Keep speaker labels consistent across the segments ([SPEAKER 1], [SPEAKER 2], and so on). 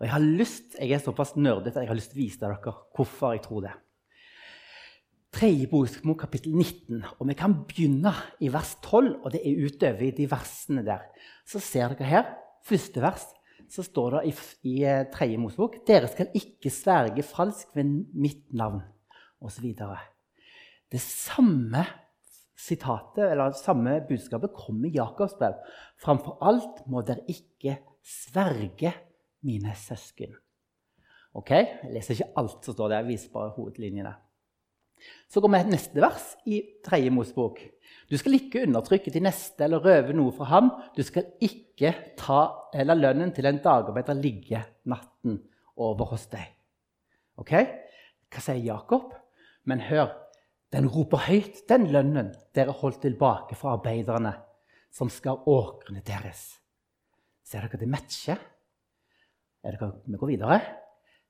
[SPEAKER 1] Og jeg har lyst, jeg er såpass nerdete at jeg har lyst til å vise dere hvorfor jeg tror det. Tredje bokmål, kapittel 19. Og vi kan begynne i vers 12, og det er utover i de versene der. Så ser dere her, første vers, så står det i, i eh, tredje Mosebok Dere skal ikke sverge falskt ved mitt navn, osv. Det samme sitatet, eller samme budskapet kommer i Jakobs brev. Framfor alt må dere ikke sverge mine søsken. Ok? Jeg leser ikke alt som står der, jeg viser bare hovedlinjene. Så går vi til neste vers i tredje Mosebok. Du skal ikke undertrykke til neste eller røve noe fra ham. Du skal ikke ta, eller lønnen til en dagarbeider ligge natten over hos deg. Ok? Hva sier Jakob? Men hør, den roper høyt, den lønnen dere holdt tilbake fra arbeiderne som skal åkrene deres. Ser dere det matcher? Vi går videre.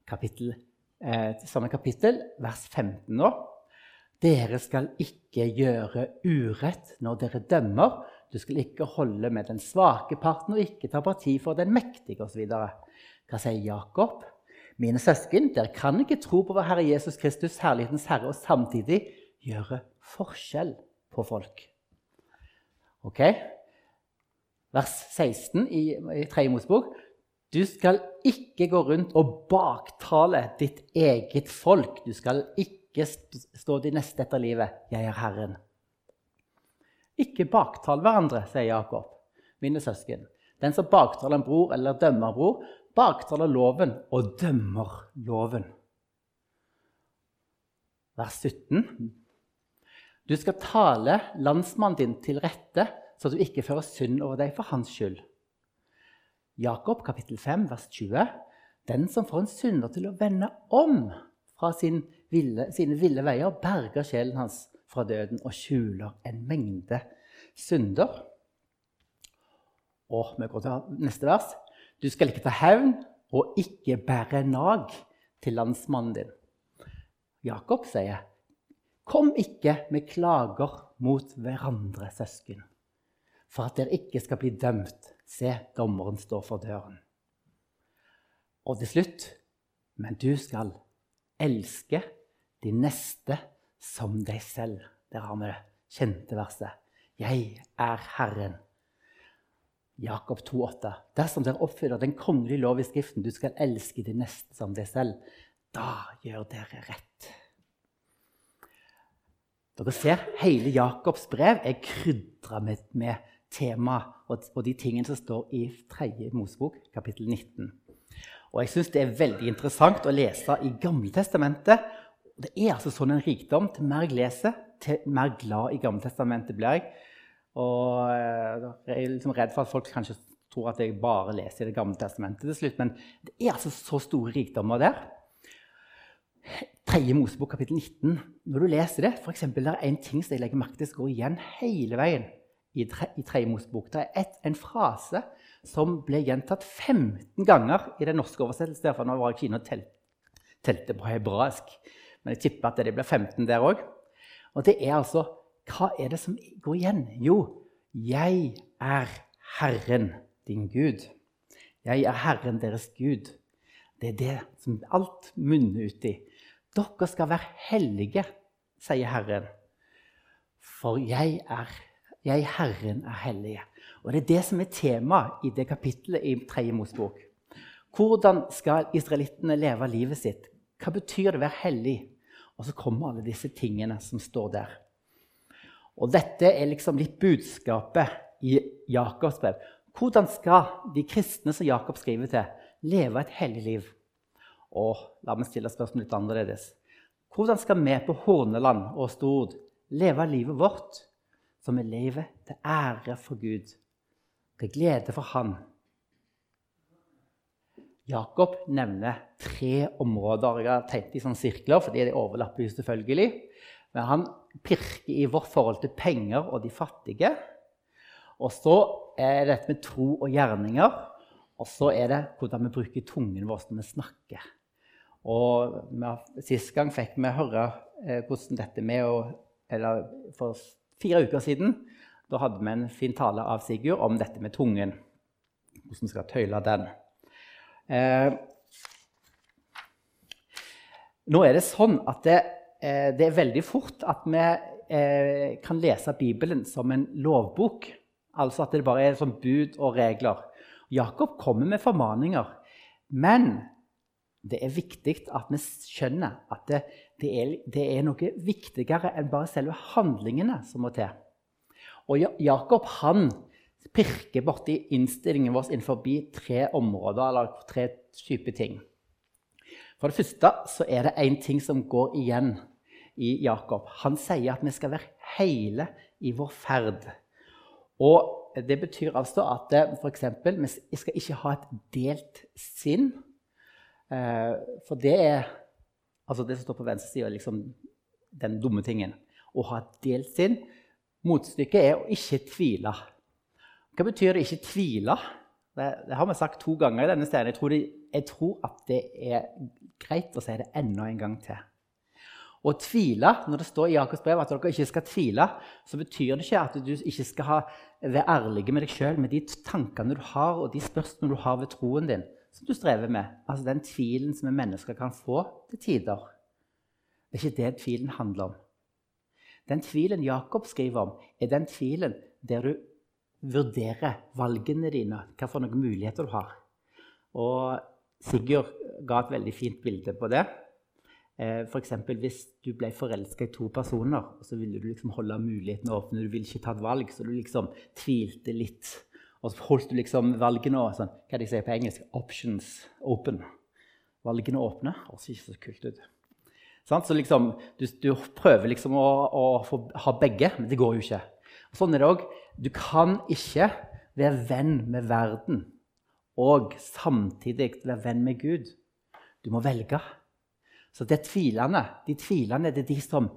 [SPEAKER 1] Kapittel, eh, samme kapittel, vers 15 nå. Dere skal ikke gjøre urett når dere dømmer. Du skal ikke holde med den svake parten og ikke ta parti for den mektige osv. Hva sier Jakob? Mine søsken, dere kan ikke tro på vår Herre Jesus Kristus, Herlighetens Herre, og samtidig gjøre forskjell på folk. Ok? Vers 16 i, i Tredje Mosebok. Du skal ikke gå rundt og baktale ditt eget folk. Du skal ikke stå de neste etter livet. Jeg er Herren. Ikke baktal hverandre, sier Jakob, mine søsken. Den som baktaler en bror eller dømmer en bror, baktaler loven og dømmer loven. Vers 17. Du skal tale landsmannen din til rette, så du ikke fører synd over deg for hans skyld. Jakob kapittel 5, vers 20. Den som får en synder til å vende om fra sin ville, sine ville veier, berger sjelen hans fra døden og skjuler en mengde synder. Og vi går til neste vers. Du skal ikke ta hevn og ikke bære nag til landsmannen din. Jakob sier, 'Kom ikke med klager mot hverandre, søsken, for at dere ikke skal bli dømt.' Se, dommeren står for døren. Og til slutt Men du skal elske de neste som deg selv. Der har vi det kjente verset. Jeg er Herren. Jakob 2,8. Dersom dere oppfyller den kongelige lov i Skriften, du skal elske de neste som deg selv, da gjør dere rett. Dere ser, hele Jakobs brev er krydra med, med tema og, og de tingene som står i 3. Mosebok, kapittel 19. Og jeg syns det er veldig interessant å lese i Gamletestamentet. Det er altså sånn en rikdom. Til mer jeg leser, til mer glad i Gamletestamentet blir jeg. Og eh, jeg er liksom redd for at folk kanskje tror at jeg bare leser i Det gamle testamentet til slutt. Men det er altså så store rikdommer der. 3. Mosebok kapittel 19. Når du leser det, for eksempel, det er en ting som jeg legger merke til som går igjen hele veien i, tre, i Tredje Mosebok. Det er et, en frase som ble gjentatt 15 ganger i den norske oversettelsen. Derfor nå var jeg ikke og tel, telte på hebraisk, men jeg tipper at det ble 15 der òg. Og det er altså Hva er det som går igjen? Jo, jeg er Herren din Gud. Jeg er Herren deres Gud. Det er det som alt munner ut i. Dere skal være hellige, sier Herren, for jeg er jeg, Herren, er hellige. Og Det er det som er temaet i det kapittelet i 3. Mosebok. Hvordan skal israelittene leve livet sitt? Hva betyr det å være hellig? Og så kommer alle disse tingene som står der. Og dette er liksom litt budskapet i Jakobs brev. Hvordan skal de kristne som Jakob skriver til, leve et hellig liv? Og la meg stille spørsmålet litt annerledes. Hvordan skal vi på Horneland og Stord leve livet vårt? Som vi lever til ære for Gud, til glede for Han. Jakob nevner tre områder. Jeg har tenkt i sånne sirkler, fordi det overlapper jo selvfølgelig. Men han pirker i vårt forhold til penger og de fattige. Og så er det dette med tro og gjerninger. Og så er det hvordan vi bruker tungen vår når vi snakker. Og Sist gang fikk vi høre eh, hvordan dette med å Eller for fire uker siden. Da hadde vi en fin tale av Sigurd om dette med tungen. Hvordan vi skal tøyle den. Eh, Nå er det sånn at det, eh, det er veldig fort at vi eh, kan lese Bibelen som en lovbok. Altså at det bare er sånn bud og regler. Jakob kommer med formaninger. Men det er viktig at vi skjønner at det, det, er, det er, noe viktigere enn bare selve handlingene som må til. Og Jakob han pirker borti innstillingen vår innenfor tre områder, eller tre typer ting. For det første så er det én ting som går igjen i Jakob. Han sier at vi skal være hele i vår ferd. Og Det betyr altså at f.eks. for eksempel, vi skal ikke ha et delt sinn. Eh, for det er altså det som står på venstre side, er liksom den dumme tingen. Å ha delt sinn. Motstykket er å ikke tvile. Hva betyr det ikke tvile? Det, det, har vi sagt to ganger i denne stedet. Jeg tror, det, jeg tror at det er greit å si det enda en gang til. Å tvile, Når det står i Jakobs brev at dere ikke skal tvile, så betyr det ikke at du ikke skal ha, være ærlig med deg sjøl, med de tankene du har, og de spørsmålene du har ved troen din, som du strever med. Altså den tvilen som vi mennesker kan få til tider. Det er ikke det tvilen handler om. Den tvilen Jakob skriver om, er den tvilen der du vurderer valgene dine, noen muligheter du har. Og Sigurd ga et veldig fint bilde på det. Eh, F.eks. hvis du ble forelska i to personer, så ville du liksom holde mulighetene åpne. Du ville ikke ta et valg, så du liksom tvilte litt. Og så holdt du liksom valgene sånn, hva de sier på engelsk, options open. Valgene åpne. Og ser ikke så kult ut. Så liksom, du, du, prøver liksom å, å få, ha begge, men det går jo ikke. Og sånn er det òg. Du kan ikke være venn med verden og samtidig være venn med Gud. Du må velge. Så det er tvilende. De tvilende det er de som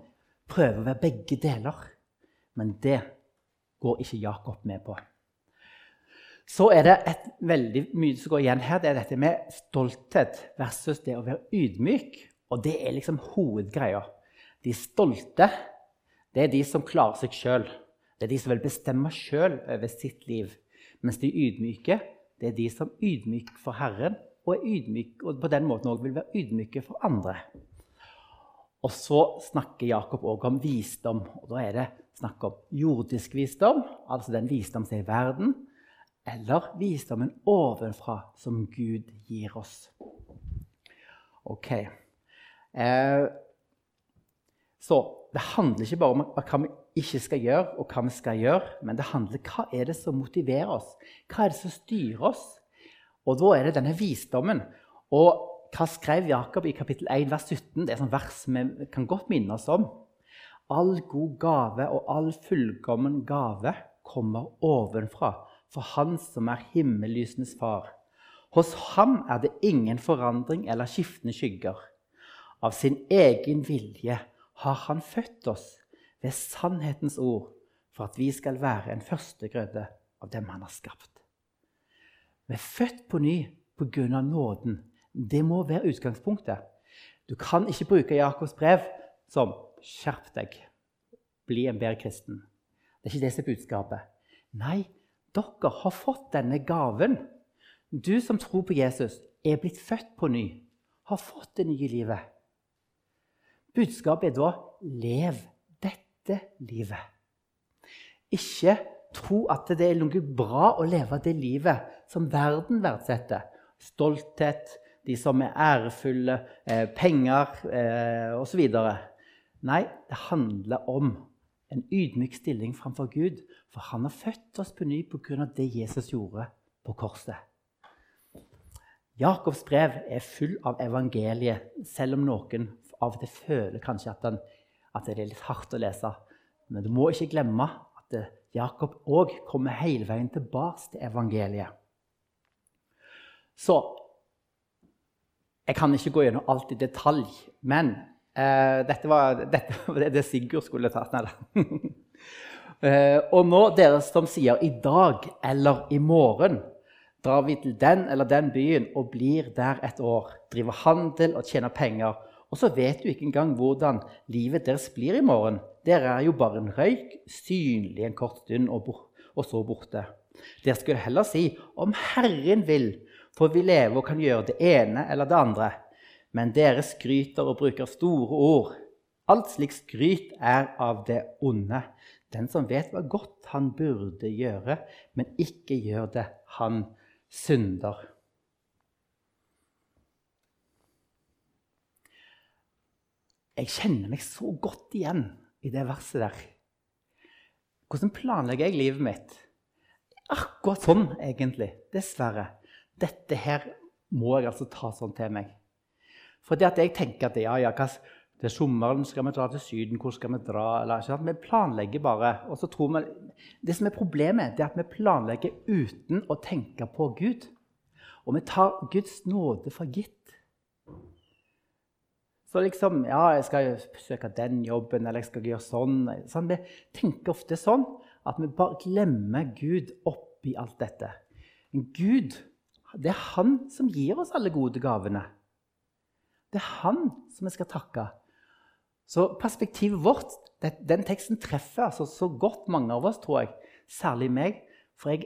[SPEAKER 1] prøver å være begge deler. Men det går ikke Jakob med på. Så er det et veldig mye som går igjen her. Det er dette med stolthet versus det å være ydmyk. Og det er liksom hovedgreia. De stolte det er de som klarer seg sjøl. Det er de som vil bestemme sjøl over sitt liv. Mens de ydmyke det er de som er ydmyke for Herren, og, er ydmyk, og på den måten også vil være ydmyke for andre. Og så snakker Jakob òg om visdom. og Da er det snakk om jordisk visdom, altså den visdom som er i verden, eller visdommen ovenfra, som Gud gir oss. Ok. Eh, så det handler ikke bare om hva vi ikke skal gjøre, og hva vi skal gjøre, men det handler om hva er det som motiverer oss. Hva er det som styrer oss? Og da er det denne visdommen. Og hva skrev Jakob i kapittel 1, vers 17? Det er et vers vi kan godt minne oss om. All god gave og all fullkommen gave kommer ovenfra, for Han som er himmellysenes far. Hos ham er det ingen forandring eller skiftende skygger. Av sin egen vilje har Han født oss ved sannhetens ord for at vi skal være en førstegrøde av dem Han har skapt. Vi er født på ny pga. nåden. Det må være utgangspunktet. Du kan ikke bruke Jakobs brev som 'skjerp deg, bli en bedre kristen'. Det er ikke det som er budskapet. Nei, dere har fått denne gaven. Du som tror på Jesus, er blitt født på ny, har fått det nye livet. Budskapet er da 'lev dette livet'. Ikke tro at det er noe bra å leve det livet som verden verdsetter. Stolthet, de som er ærefulle, eh, penger eh, osv. Nei, det handler om en ydmyk stilling framfor Gud. For han har født oss på ny pga. det Jesus gjorde på korset. Jakobs brev er full av evangeliet, selv om noen av og til føler kanskje at, den, at det er litt hardt å lese. Men du må ikke glemme at Jakob òg kommer hele veien tilbake til evangeliet. Så Jeg kan ikke gå gjennom alt i detalj, men var dette var det Sigurd skulle tatt. Nei eh, og nå dere som sier 'i dag' eller 'i morgen', drar vi til den eller den byen og blir der et år, driver handel og tjener penger og så vet du ikke engang hvordan livet deres blir i morgen. Dere er jo bare en røyk, synlig en kort stund og, og så borte. Dere skulle heller si om Herren vil, for vi lever og kan gjøre det ene eller det andre. Men dere skryter og bruker store ord. Alt slikt skryt er av det onde. Den som vet hva godt han burde gjøre, men ikke gjør det, han synder. Jeg kjenner meg så godt igjen i det verset der. Hvordan planlegger jeg livet mitt? Akkurat sånn, egentlig. Dessverre. Dette her må jeg altså ta sånn til meg. Fordi at jeg tenker at ja, ja, hva, til sommeren skal vi dra til Syden. Hvor skal vi dra? Eller, vi planlegger bare. og så tror vi, Det som er problemet, er at vi planlegger uten å tenke på Gud. Og vi tar Guds nåde for gitt. Så liksom Ja, jeg skal søke den jobben, eller jeg skal gjøre sånn. sånn. Vi tenker ofte sånn at vi bare glemmer Gud oppi alt dette. Gud, det er han som gir oss alle gode gavene. Det er han som vi skal takke. Så perspektivet vårt Den teksten treffer altså så godt mange av oss, tror jeg. Særlig meg. For jeg,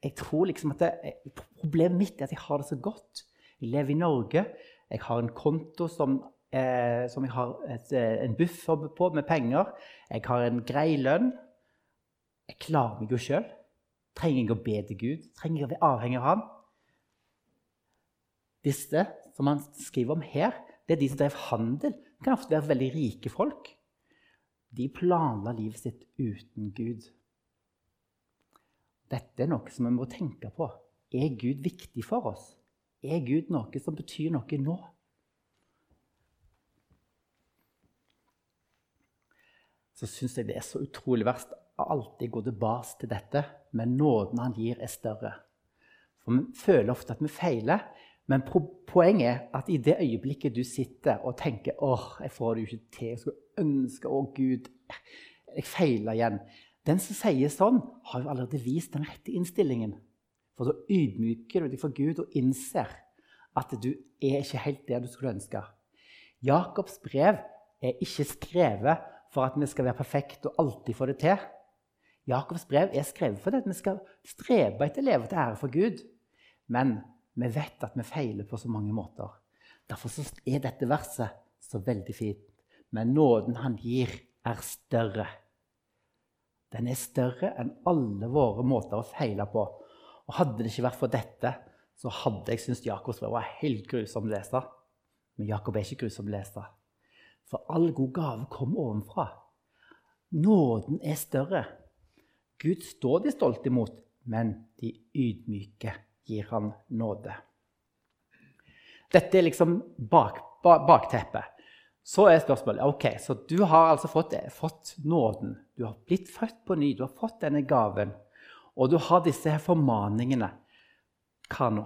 [SPEAKER 1] jeg tror liksom at det, problemet mitt er at jeg har det så godt. Jeg lever i Norge. Jeg har en konto som eh, som jeg har et, eh, en buffer på med penger. Jeg har en grei lønn. Jeg klarer meg jo sjøl. Trenger jeg å be til Gud? Trenger jeg å være avhengig av Han? Disse som han skriver om her, det er de som drev handel. Det kan ofte være veldig rike folk. De planla livet sitt uten Gud. Dette er noe som vi må tenke på. Er Gud viktig for oss? Er Gud noe som betyr noe nå? så syns jeg det er så utrolig verst å alltid gå tilbake til dette. Men nåden han gir, er større. For Vi føler ofte at vi feiler. Men poenget er at i det øyeblikket du sitter og tenker åh, jeg får det jo ikke til, jeg skulle ønske Å, Gud, jeg feiler igjen. Den som sier sånn, har jo allerede vist den rette innstillingen. For da ydmyker du deg for Gud og innser at du er ikke helt der du skulle ønske. Jakobs brev er ikke skrevet for at vi skal være perfekte og alltid få det til. Jakobs brev er skrevet for at vi skal strebe etter å leve til ære for Gud. Men vi vet at vi feiler på så mange måter. Derfor er dette verset så veldig fint. Men nåden han gir, er større. Den er større enn alle våre måter å feile på. Og Hadde det ikke vært for dette, så hadde jeg syntes Jakobs brev var helt grusom å lese. Men Jakob er ikke grusom å lese. For all god gave kommer ovenfra. Nåden er større. Gud står de stolte imot, men de ydmyke gir han nåde. Dette er liksom bak, bak, bakteppet. Så er spørsmålet ok, så du har altså fått, fått, nåden. Du har blitt født på ny, du har fått denne gaven. Og du har disse her formaningene. Hva nå?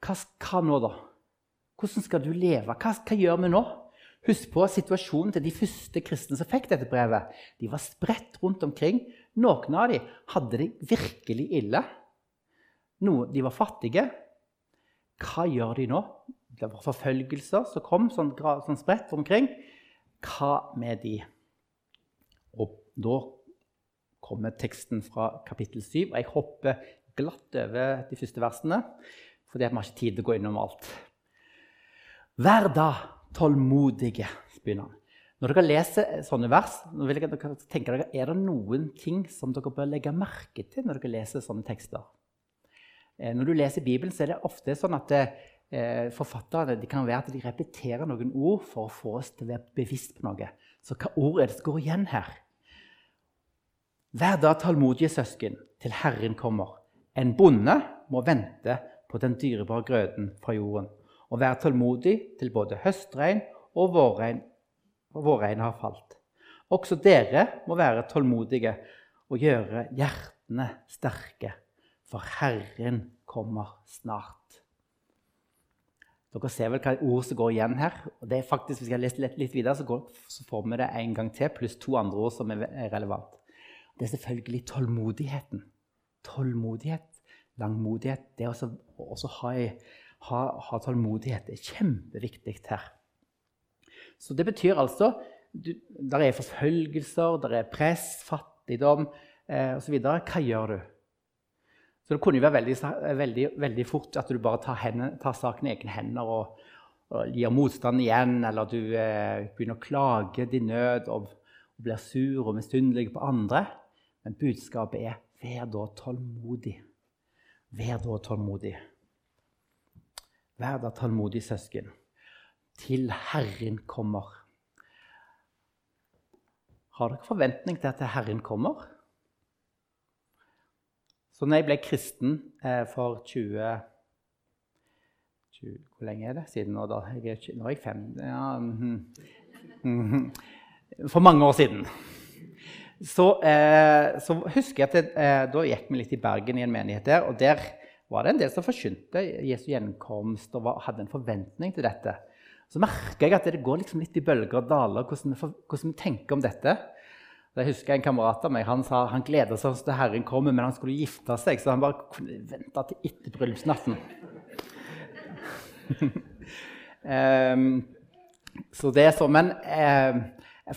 [SPEAKER 1] Hva, hva nå, da? Hvordan skal du leve? Hva, hva gjør vi nå? Husk på situasjonen til de første kristne som fikk dette brevet. De var spredt rundt omkring. Noen av dem hadde det virkelig ille. Noen, de var fattige. Hva gjør de nå? Det var forfølgelser som kom sånn, sånn spredt omkring. Hva med de? Og da kommer teksten fra kapittel 7. Og jeg hopper glatt over de første versene, for vi har ikke tid til å gå innom alt. Vær da tålmodige, begynner han. Når dere leser sånne vers, vil jeg at dere tenker er det noen ting som dere bør legge merke til når dere leser sånne tekster. Eh, når du leser Bibelen, så er det ofte sånn at eh, forfatterne de kan være at de repeterer noen ord for å få oss til å være bevisst på noe. Så hva ord er det som går igjen her? Vær da tålmodige søsken til Herren kommer. En bonde må vente på den dyrebare grøden fra jorden og vær tålmodig til både høstregn og vårregn, vårregn har falt. Også dere må være tålmodige og gjøre hjertene sterke, for Herren kommer snart. Dere ser vel hva ord som går igjen her. og det er faktisk, Hvis jeg leser litt, litt videre, så, går, så, får vi det en gang til, pluss to andre ord som er relevant. Det er selvfølgelig tålmodigheten. Tålmodighet, langmodighet. Det å også, ha ha, ha tålmodighet. Er kjempeviktig her. Så det betyr altså Der er forfølgelser, der er press, fattigdom eh, osv. Hva gjør du? Så Det kunne jo være veldig, veldig, veldig fort at du bare tar, henne, tar saken i egne hender og, og gir motstand igjen, eller du eh, begynner å klage din nød og, og blir sur og misunnelig på andre. Men budskapet er 'vær da tålmodig'. Vær da tålmodig. Vær da tålmodig, søsken, til Herren kommer. Har dere forventning til at Herren kommer? Så når jeg ble kristen eh, for 20, 20, Hvor lenge er det siden nå, da? Jeg er, nå er jeg fem ja, mm, mm, For mange år siden. Så, eh, så husker jeg at det, eh, da gikk vi litt i Bergen i en menighet der. Og der var det en del som forkynte Jesu gjenkomst og var, hadde en forventning til dette. Så merker jeg at det går liksom litt i bølger og daler hvordan vi, hvordan vi tenker om dette. Jeg husker En kamerat av meg han sa han gleda seg til Herren kommer, men han skulle gifte seg, så han bare kunne vente til etter bryllupsnatten. um, så det er sånn. Men uh,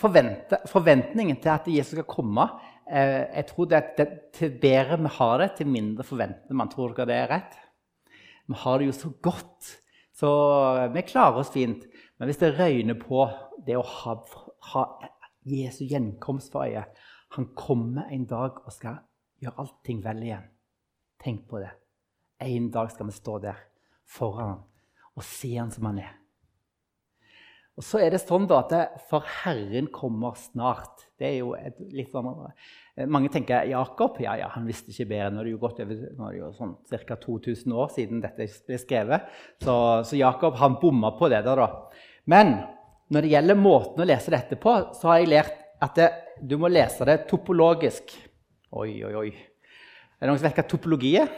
[SPEAKER 1] forventningen til at Jesus skal komme eh, jeg tror det, det, Til bedre vi har det, til mindre forventer man. Tror dere det er rett? Vi har det jo så godt, så vi klarer oss fint. Men hvis det røyner på det å ha, ha Jesu gjenkomst for øye. Han kommer en dag og skal gjøre allting vel igjen. Tenk på det. En dag skal vi stå der foran ham og se ham som han er. Og så er det sånn da at For Herren kommer snart. Det er jo litt sånn, Mange tenker Jakob ja, ja, han visste ikke bedre. Nå er det jo gått over er sånn, ca. 2000 år siden dette ble skrevet. Så, så Jakob han bomma på det. der da. Men når det gjelder måten å lese dette på, så har jeg lært at det, du må lese det topologisk. Oi, oi, oi. Er det noen som vet hva topologi er?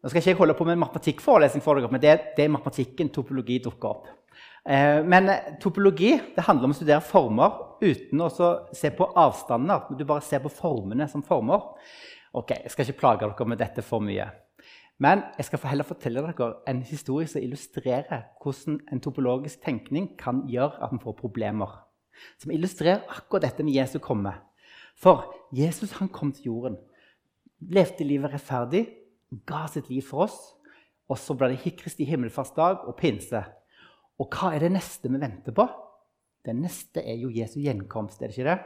[SPEAKER 1] Nå skal ikke jeg holde på med en matematikkforelesning for dere, men det, det er matematikken topologi dukker opp. Eh, men topologi det handler om å studere former uten å se på avstander. Du bare ser på formene som former. Ok, Jeg skal ikke plage dere med dette for mye. Men jeg skal heller fortelle dere en historie som illustrerer hvordan en topologisk tenkning kan gjøre at vi får problemer. Som illustrerer akkurat dette med Jesus komme. For Jesus han kom til jorden, levde livet rettferdig, ga sitt liv for oss. Og så ble det Kristi himmelfartsdag og pinse. Og hva er det neste vi venter på? Det neste er jo Jesu gjenkomst, er det ikke det?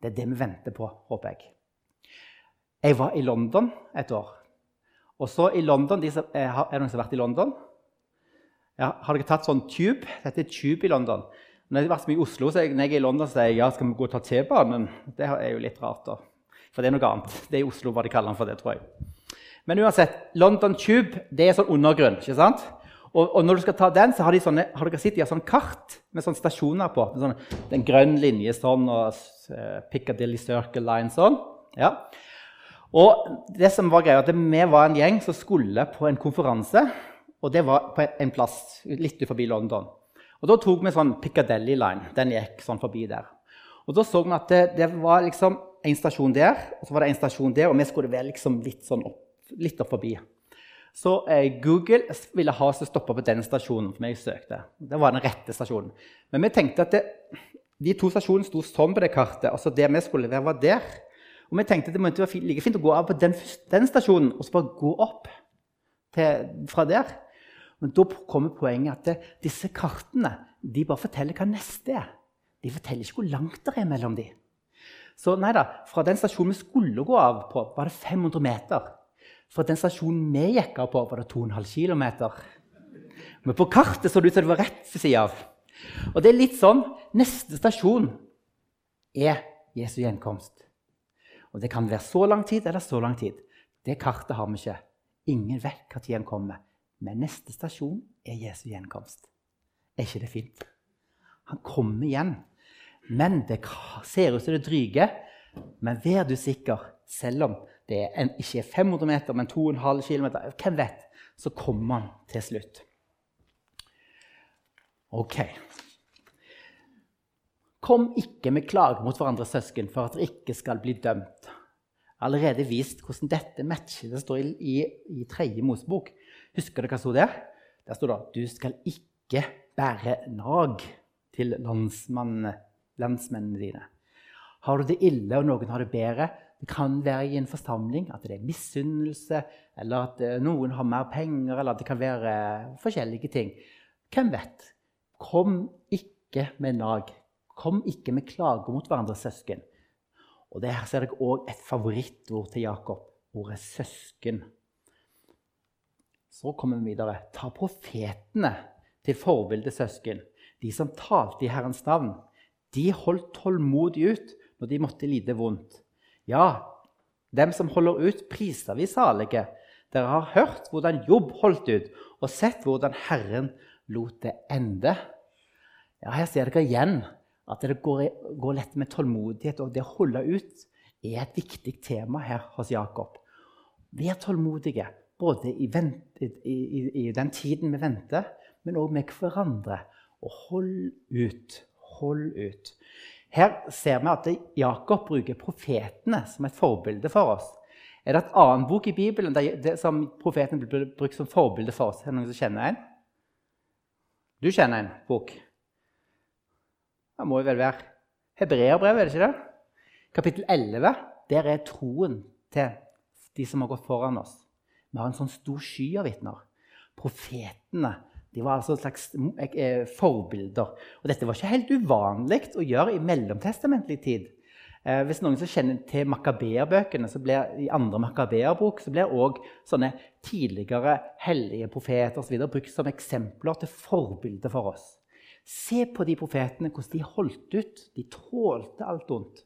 [SPEAKER 1] Det er det vi venter på, håper jeg. Jeg var i London et år. Og så i London, de som, er, det noen som har vært i London? Ja, har dere tatt sånn tube? Dette er tube i London. Når jeg har vært så mye i Oslo, så jeg, når jeg er i London, sier jeg ja, skal vi gå og ta T-banen. Det er jo litt rart, da. For det er noe annet. Det er i Oslo hva de kaller den for det, tror jeg. Men uansett, London Tube det er sånn undergrunn. ikke sant? Og, og, når du skal ta den, så har de sånne, har dere sett de har sånn kart med sånne stasjoner på. Med sånne, en grønn linje sånn, og uh, Piccadilly Circle Line sånn. Ja. Og det som var greia, at Vi var en gjeng som skulle på en konferanse. Og det var på en plass litt forbi London. Og Da tok vi sånn Piccadilly Line. Den gikk sånn forbi der. Og Da så vi at det, det var liksom en stasjon der, og så var det en stasjon der, og vi skulle være liksom litt sånn opp, litt opp forbi. Så eh, Google ville ha oss til å stoppe på den stasjonen. som jeg søkte. Det var den rette stasjonen. Men vi tenkte at det, de to stasjonene sto sånn på det kartet. altså det vi skulle være, var der. Og vi tenkte det måtte være like fint å gå av på den, den stasjonen og så bare gå opp til, fra der. Men da kommer poenget at det, disse kartene de bare forteller hva neste er. De forteller ikke hvor langt det er mellom dem. Så nei da, Fra den stasjonen vi skulle gå av på, var det 500 meter. Fra den stasjonen vi gikk av på, var det 2,5 km. Men på kartet så det ut som det var rett ved sida av. Og det er litt sånn Neste stasjon er Jesu gjenkomst. Og det kan være så lang tid eller så lang tid. Det kartet har vi ikke. Ingen vet når han kommer. Men neste stasjon er Jesu gjenkomst. Er ikke det fint? Han kommer igjen. Men det ser ut som det dryger. Men vær du sikker, selv om det er ikke er 500 meter, men 2,5 km, hvem vet, så kommer han til slutt. Ok. Kom ikke med klage mot hverandres søsken for at dere ikke skal bli dømt. Allerede vist hvordan dette matcher. Det står i, i, i tredje Mosebok. Husker dere hva sto der? Der sto det at du skal ikke bære nag til landsmennene dine. Har du det ille, og noen har det bedre? Det kan være i en forsamling at det er misunnelse, eller at eh, noen har mer penger, eller at det kan være forskjellige ting. Hvem vet? Kom ikke med nag. Kom ikke med klager mot hverandres søsken. Og det her ser dere òg et favorittord til Jakob. Ordet 'søsken'. Så kommer vi videre. Ta profetene til forbilde søsken. De som talte i Herrens navn. De holdt tålmodig ut når de måtte lide vondt. Ja, dem som holder ut, priser vi salige. Dere har hørt hvordan Jobb holdt ut, og sett hvordan Herren lot det ende. Ja, Her ser dere igjen at det går, går lett med tålmodighet, og det å holde ut er et viktig tema her hos Jakob. Vær tålmodige, både i, vent, i, i, i den tiden vi venter, men òg med hverandre. Og hold ut. Hold ut. Her ser vi at Jakob bruker profetene som et forbilde for oss. Er det et annet bok i Bibelen der, det, som profeten blir brukt som forbilde for oss? Er det noen som kjenner en? Du kjenner en bok? Det må jo vel være Hebreerbrevet, er det ikke det? Kapittel 11. Der er troen til de som har gått foran oss. Vi har en sånn stor sky av vitner. Profetene de var altså et slags eh, forbilder. Og dette var ikke helt uvanlig å gjøre i mellomtestamentlig tid. Eh, hvis noen som kjenner til makabeerbøkene, så blir, i andre makabeerbok så blir òg sånne tidligere hellige profeter og brukt som eksempler til forbilder for oss. Se på de profetene, hvordan de holdt ut. De tålte alt ondt.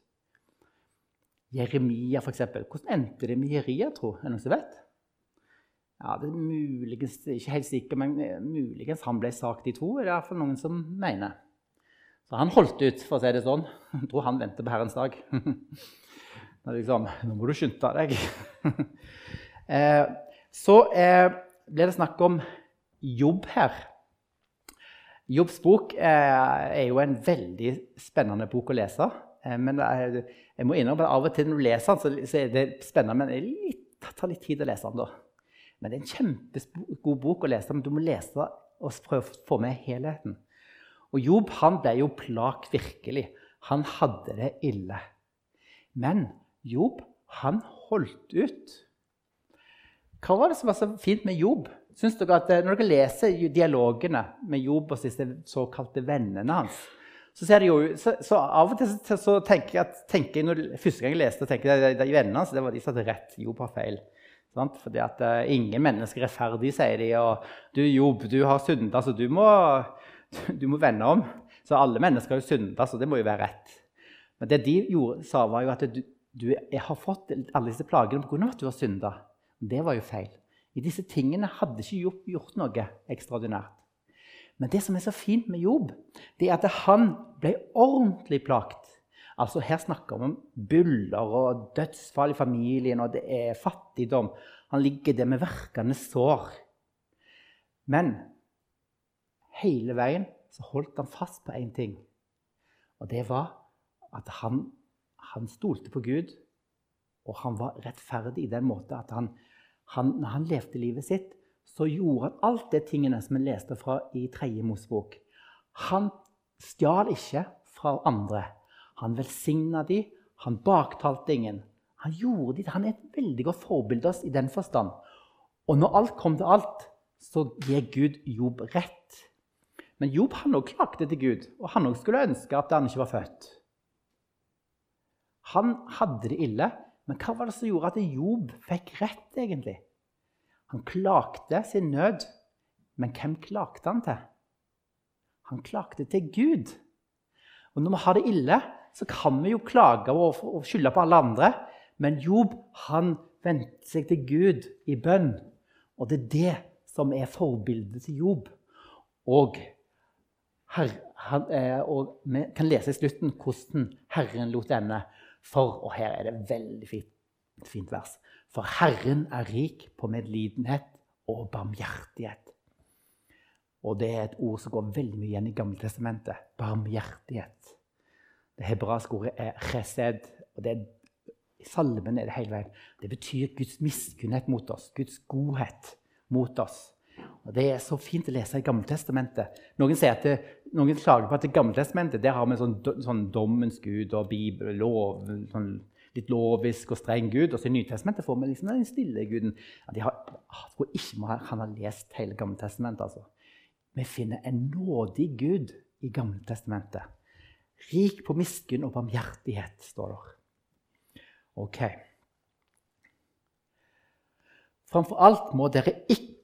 [SPEAKER 1] Jeremia, f.eks. Hvordan endte det med Jeria, tro? Er det noen som vet? Ja, det er muligens, Ikke helt sikker, men eh, muligens han ble sagt i to. er det i hvert fall noen som mener. Så han holdt ut, for å si det sånn. Jeg tror han venter på Herrens dag. liksom, Nå må du skynde deg. eh, så eh, ble det snakk om jobb her. Jobbs bok eh, er jo en veldig spennende bok å lese. Eh, men er, jeg må innrømme at av og til når du leser den, så, er det spennende, men det litt, tar litt tid å lese den. da. Men det er en kjempegod bok å lese, men du må lese og prøve å få med helheten. Og Jobb han ble jo plagt virkelig. Han hadde det ille. Men Jobb, han holdt ut. Hva var det som var så fint med Jobb? Synes dere at eh, Når dere leser dialogene med Job og disse såkalte vennene hans, så, ser jo, så, så av og til så, tenker jeg tenker jeg når, Første gang jeg leste, tenker jeg at de vennene hans det var de som hadde rett. Job har feil. Sant? Fordi at uh, ingen mennesker er ferdig, sier de. Og du, Job, du har synda, så du må, du må vende om. Så alle mennesker har jo synda, så det må jo være rett. Men det de gjorde, sa, var jo at du, du har fått alle disse plagene pga. at du har synda. Det var jo feil. I disse tingene hadde ikke Jobb gjort noe ekstraordinært. Men det som er så fint med Jobb, det er at han ble ordentlig plagt. Altså Her snakker vi om buller og dødsfall i familien, og det er fattigdom. Han ligger der med verkende sår. Men hele veien så holdt han fast på én ting. Og det var at han, han stolte på Gud, og han var rettferdig i den måten at han, han, når han levde livet sitt, så gjorde han alt det tingene som vi leste fra i tredje Mosebok. Han stjal ikke fra andre. Han velsigna de, han baktalte ingen. Han gjorde de, han er et veldig godt forbilde oss i den forstand. Og når alt kom til alt, så gir Gud Jobb rett. Men Jobb han også klagde til Gud, og han også skulle ønske at han ikke var født. Han hadde det ille, men hva var det som gjorde at Job fikk rett, egentlig? Han klagde sin nød, men hvem klagde han til? Han klagde til Gud. Og når vi har det ille, så kan vi jo klage og, skylde på alle andre. Men Job han vendte seg til Gud i bønn. Og det er det som er forbildet til Job. Og, her, eh, og vi kan lese i slutten hvordan Herren lot denne for, og her er det veldig fint, fint vers, for Herren er rik på medlidenhet og barmhjertighet. Og det er et ord som går veldig mye igjen i Gammeltestamentet. Barmhjertighet. Det hebraiske ordet er chesed. og det er, I salmen er det hele veien. Det betyr Guds miskunnhet mot oss. Guds godhet mot oss. Og Det er så fint å lese i Gammeltestamentet. Noen, det, noen klager på at i Gammeltestamentet der har vi sånn, sånn dommens gud og bibel, lov, sånn litt lovisk og streng gud. Og så i Nytestamentet får vi liksom den stille guden. Ja, de har, jeg tror ikke han har lest hele Gammeltestamentet. altså. vi finner en nådig Gud i Gammeltestamentet. Rik på miskunn og barmhjertighet, står det. Ok. Framfor alt må dere ikke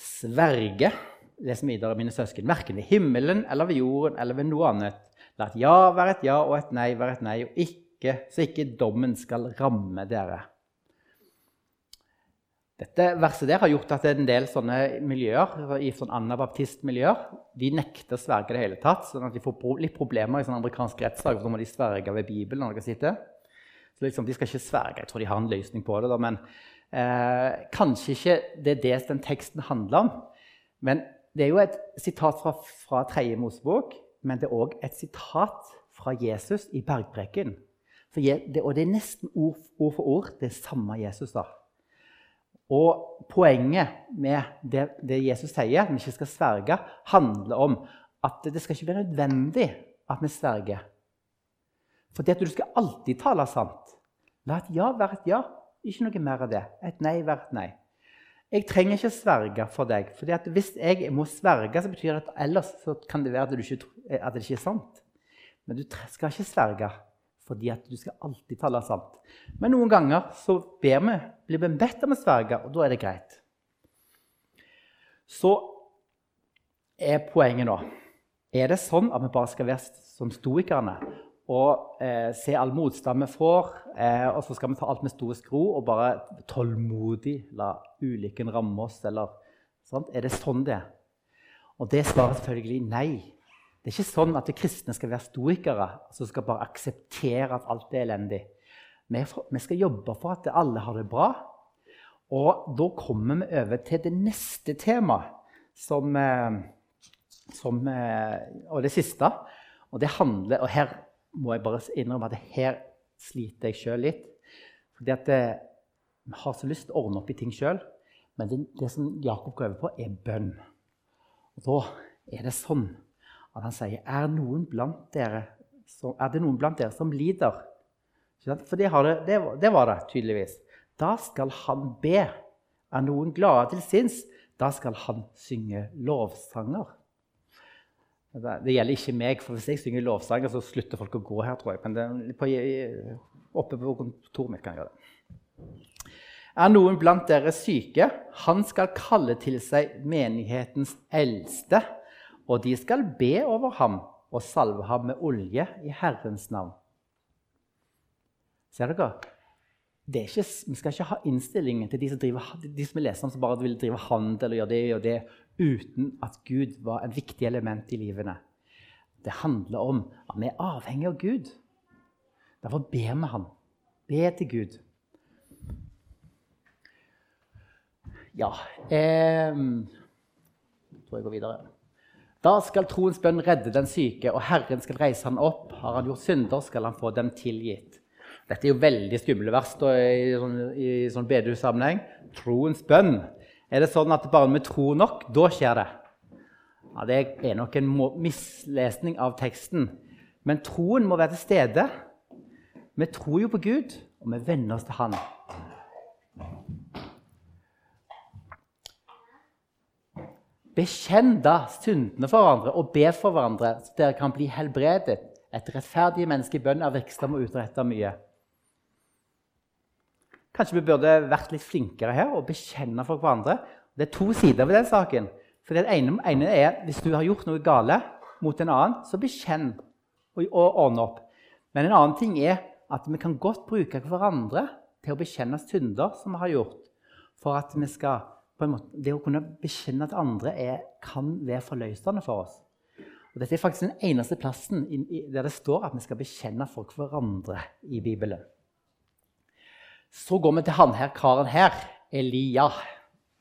[SPEAKER 1] sverge, les videre, mine søsken, verken ved himmelen eller ved jorden eller ved noe annet. La et ja være et ja og et nei være et nei, og ikke, så ikke dommen skal ramme dere. Dette verset der har gjort at en del sånne miljøer i sånn anabaptistmiljøer de nekter å sverge det hele tatt. sånn at De får litt problemer i sånn amerikansk rettssak. Da må de sverge ved Bibelen. når de sitter. Så liksom, De skal ikke sverge. Jeg tror de har en løsning på det. Da, men eh, kanskje ikke det er det den teksten handler om. Men det er jo et sitat fra, fra Tredje Mosebok, men det er òg et sitat fra Jesus i bergpreken. og det er nesten ord, ord for ord det er samme Jesus da. Og poenget med det, det Jesus sier, at vi ikke skal sverge, handler om at det skal ikke bli nødvendig at vi sverger. For det at du skal alltid tale sant. La et ja være et ja, ikke noe mer av det. Et nei et nei. Jeg trenger ikke sverge for deg. For hvis jeg må sverge, så betyr det at ellers kan det være at, ikke, at det ikke er sant. Men du skal ikke sverge fordi at du skal alltid tale sant. Men noen ganger så ber vi, blir vi bedt om å sverge, og da er det greit. Så er poenget nå Er det sånn at vi bare skal være som stoikerne og eh, se all motstand vi får, eh, og så skal vi ta alt med store skro og bare tålmodig la ulykken ramme oss? Eller, sant? Er det sånn det er? Og det svarer selvfølgelig nei. Det er ikke sånn at kristne skal være stoikere som skal bare akseptere at alt er elendig. Vi skal jobbe for at alle har det bra. Og da kommer vi over til det neste temaet, som, eh, som, eh, og det siste. Og det handler, og her må jeg bare innrømme at her sliter jeg sjøl litt. Fordi at eh, vi har så lyst til å ordne opp i ting sjøl. Men det, det, som Jakob går over på, er bønn. Og da er det sånn at han sier er, som, er det noen blant dere som lider? For det, det, det, det, var det tydeligvis. Da skal han be. Er noen glade til sinns, da skal han synge lovsanger. Det gjelder ikke meg, for hvis jeg synger lovsanger, så slutter folk å gå her. tror jeg. Men det, på, oppe på kontoret mitt kan jeg gjøre det. Er noen blant dere syke? Han skal kalle til seg menighetens eldste og de skal be over ham og salve ham med olje i Herrens navn. Ser dere? Ikke, vi skal ikke ha innstillingen til de som, driver, de som leser om som bare vil drive handel og gjøre det og det, uten at Gud var et viktig element i livene. Det handler om at vi er avhengig av Gud. Derfor ber vi ham. Be til Gud. Ja eh, tror jeg går videre. Da skal troens bønn redde den syke, og Herren skal reise han opp. Har han gjort synder, skal han få dem tilgitt. Dette er jo veldig skumle vers i, sånn, i sånn bedehussammenheng. Troens bønn. Er det sånn at bare vi tror nok, da skjer det? Ja, Det er nok en mislesning av teksten. Men troen må være til stede. Vi tror jo på Gud, og vi venner oss til Han. Bekjenn da syndene for hverandre og be for hverandre, så dere kan bli helbredet. Et rettferdig menneske i bønn er virksom og utretta mye. Kanskje vi burde vært litt flinkere her og bekjenne for hverandre. Det er to sider ved den saken. For det ene, ene er hvis du har gjort noe gale mot en annen, så bekjenn og, og ordne opp. Men en annen ting er at vi kan godt bruke hverandre til å bekjenne synder som vi har gjort, for at vi skal måte, det å kunne bekjenne til andre er, kan være forløsende for oss. Og dette er faktisk den eneste plassen der det står at vi skal bekjenne for hverandre i Bibelen. Så går vi til han her, karen her, Elia.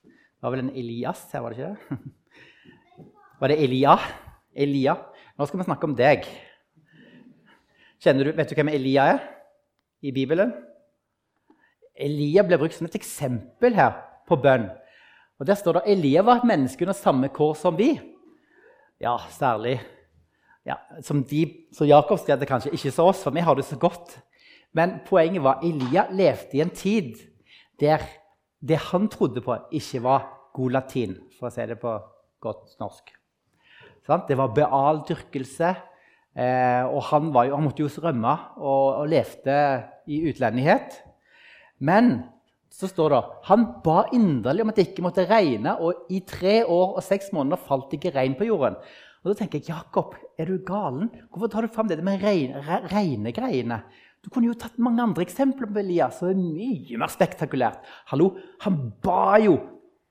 [SPEAKER 1] Det var vel en Elias her, var det ikke det? Var det Elia? Elia. Nå skal vi snakke om deg. Du, vet du hvem Elia er i Bibelen? Elia blir brukt som et eksempel her på bønn. Og Der står det at Elia var et menneske under samme kår som vi. Ja, særlig. Ja, som, de, Så Jakob skrev det kanskje, ikke så oss, for vi har det så godt. Men poenget var Elia levde i en tid der det han trodde på, ikke var god latin, for å si det på godt norsk. Det var bealdyrkelse. Eh, og han, jo, han, måtte jo rømme og, og levde i utlendighet. Men så står det han ba inderlig om at det ikke måtte regne, og i tre år og seks måneder falt det ikke regn på jorden. Og Da tenker jeg, Jakob, er du galen? Hvorfor tar du fram det med regnegreiene? Du kunne jo tatt mange andre eksempler på Elias som er mye mer spektakulært. Hallo, Han ba jo,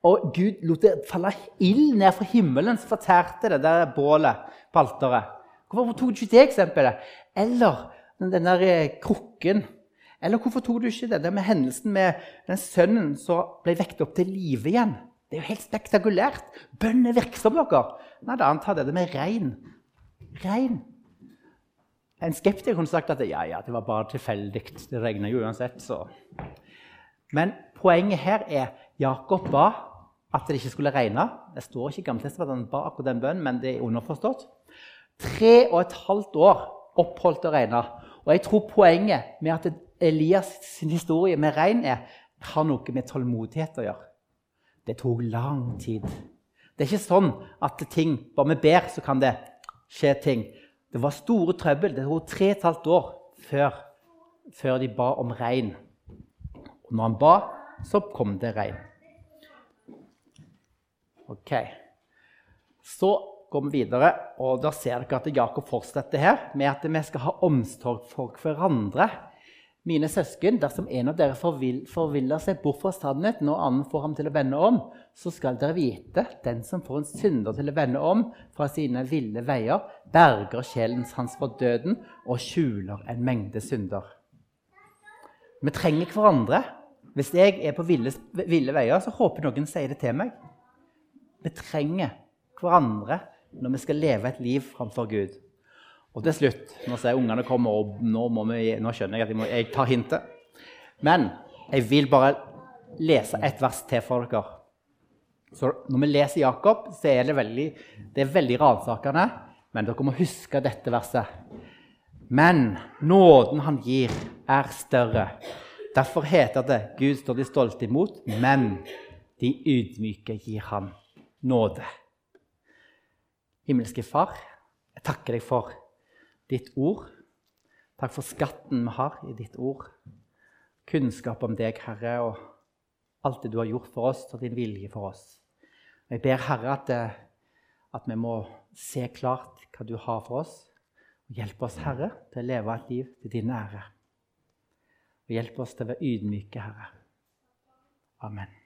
[SPEAKER 1] og Gud lot det falle ild ned fra himmelen som fortærte det der bålet på alteret. Hvorfor tok du ikke det eksempelet? Eller den der eh, krukken. Eller hvorfor tok du ikke det der med hendelsen med den sønnen som ble vekket opp til live igjen? Det er jo helt spektakulært. Bønn er virksom, dere. Nei, da antar det med regn. Regn. En skeptiker kunne sagt at ja, ja, det var bare tilfeldig. Det regna jo uansett, så Men poenget her er Jakob ba at det ikke skulle regne. Det står ikke i Gammeltestamentet at han ba akkurat den bønnen, men det er underforstått. Tre og et halvt år oppholdt å regne. Og jeg tror poenget med at Elias sin historie med regn er, har noe med tålmodighet å gjøre. Det tok lang tid. Det er ikke sånn at ting, bare vi ber, så kan det skje ting. Det var store trøbbel. Det tok tre og et halvt år før, før de ba om regn. Og når han ba, så kom det regn. Ok. Så går vi videre, og da ser dere at Jakob fortsetter her med at vi skal ha omsorg for hverandre. Mine søsken, dersom en av dere forviller seg bort fra sannheten, og annen får ham til å vende om, så skal dere vite den som får en synder til å vende om fra sine ville veier, berger sjelen hans fra døden og skjuler en mengde synder. Vi trenger hverandre. Hvis jeg er på ville, ville veier, så håper noen sier det til meg. Vi trenger hverandre når vi skal leve et liv framfor Gud. Og til slutt, når ser ungene kommer, opp, nå, vi, nå skjønner jeg at jeg, må, jeg tar hintet Men jeg vil bare lese et vers til for dere. Så når vi leser Jakob, så er det veldig, det veldig ransakende. Men dere må huske dette verset. Men nåden han gir, er større. Derfor heter det 'Gud står de stolte imot', men de ydmyke gir han nåde. Himmelske Far, jeg takker deg for ditt ord. Takk for skatten vi har i ditt ord. Kunnskap om deg, Herre, og alt det du har gjort for oss, og din vilje for oss. Jeg ber, Herre, at, eh, at vi må se klart hva du har for oss. Hjelp oss, Herre, til å leve et liv til din ære. Og hjelp oss til å være ydmyke, Herre. Amen.